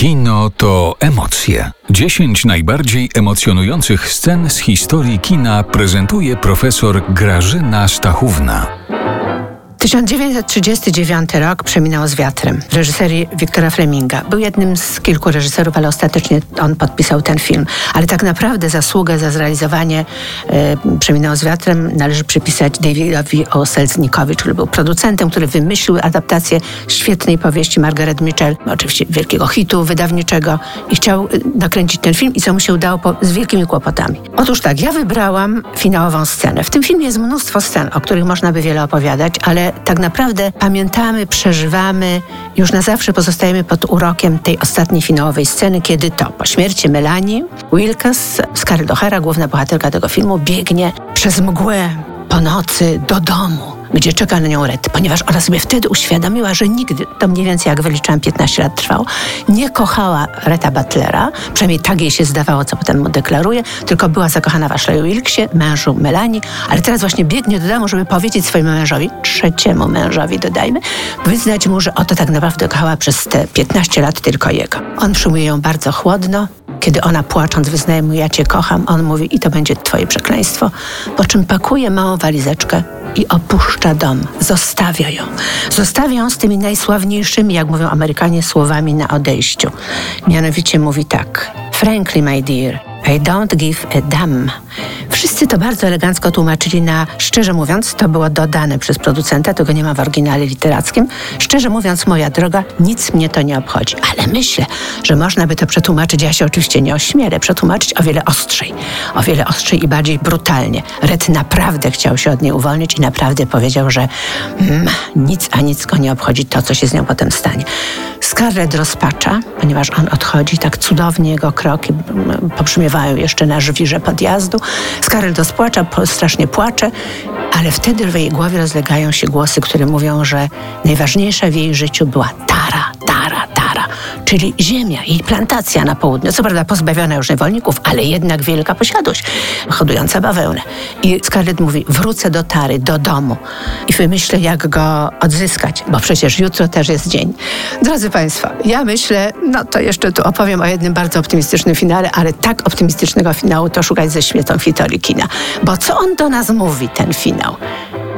Kino to emocje. 10 najbardziej emocjonujących scen z historii kina prezentuje profesor Grażyna Stachówna. 1939 rok przeminął z wiatrem reżyserii Wiktora Fleminga. Był jednym z kilku reżyserów, ale ostatecznie on podpisał ten film. Ale tak naprawdę zasługę za zrealizowanie e, Przeminęło z wiatrem należy przypisać Davidowi O. Selznikowi, który był producentem, który wymyślił adaptację świetnej powieści Margaret Mitchell, oczywiście wielkiego hitu wydawniczego i chciał e, nakręcić ten film i co mu się udało po, z wielkimi kłopotami. Otóż tak, ja wybrałam finałową scenę. W tym filmie jest mnóstwo scen, o których można by wiele opowiadać, ale tak naprawdę pamiętamy, przeżywamy, już na zawsze pozostajemy pod urokiem tej ostatniej finałowej sceny, kiedy to po śmierci Melanie Wilkes, Scarlett O'Hara, główna bohaterka tego filmu, biegnie przez mgłę po nocy do domu gdzie czeka na nią Red, ponieważ ona sobie wtedy uświadomiła, że nigdy, to mniej więcej jak wyliczałam 15 lat trwało, nie kochała Reta Butlera, przynajmniej tak jej się zdawało, co potem mu deklaruje, tylko była zakochana w Ashley Wilksie, mężu Melanie, ale teraz właśnie biegnie do domu, żeby powiedzieć swojemu mężowi, trzeciemu mężowi dodajmy, wyznać mu, że oto tak naprawdę kochała przez te 15 lat tylko jego. On przyjmuje ją bardzo chłodno, kiedy ona płacząc wyznaje mu, ja cię kocham, on mówi, i to będzie twoje przekleństwo, po czym pakuje małą walizeczkę i opuszcza dom. Zostawia ją. Zostawia ją z tymi najsławniejszymi, jak mówią Amerykanie, słowami na odejściu. Mianowicie mówi tak. Frankly, my dear, i don't give a damn. Wszyscy to bardzo elegancko tłumaczyli na, szczerze mówiąc, to było dodane przez producenta, tego nie ma w oryginale literackim. Szczerze mówiąc, moja droga, nic mnie to nie obchodzi. Ale myślę, że można by to przetłumaczyć, ja się oczywiście nie ośmielę, przetłumaczyć o wiele ostrzej. O wiele ostrzej i bardziej brutalnie. Red naprawdę chciał się od niej uwolnić i naprawdę powiedział, że mm, nic a nic go nie obchodzi to, co się z nią potem stanie. Scarlett rozpacza, ponieważ on odchodzi, tak cudownie jego kroki pobrzmiewają jeszcze na żwirze podjazdu. Scarlett rozpłacza, strasznie płacze, ale wtedy w jej głowie rozlegają się głosy, które mówią, że najważniejsza w jej życiu była Tara, czyli ziemia, jej plantacja na południu. Co prawda pozbawiona już niewolników, ale jednak wielka posiadłość, hodująca bawełnę. I Scarlett mówi, wrócę do Tary, do domu i wymyślę, jak go odzyskać, bo przecież jutro też jest dzień. Drodzy Państwo, ja myślę, no to jeszcze tu opowiem o jednym bardzo optymistycznym finale, ale tak optymistycznego finału to szukać ze świetą Fitoli kina. Bo co on do nas mówi, ten finał?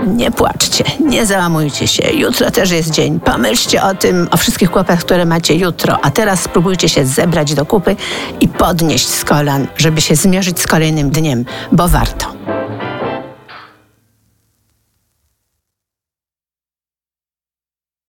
Nie płaczcie, nie załamujcie się. Jutro też jest dzień. Pomyślcie o tym, o wszystkich kłopotach, które macie jutro, a teraz spróbujcie się zebrać do kupy i podnieść z kolan, żeby się zmierzyć z kolejnym dniem, bo warto.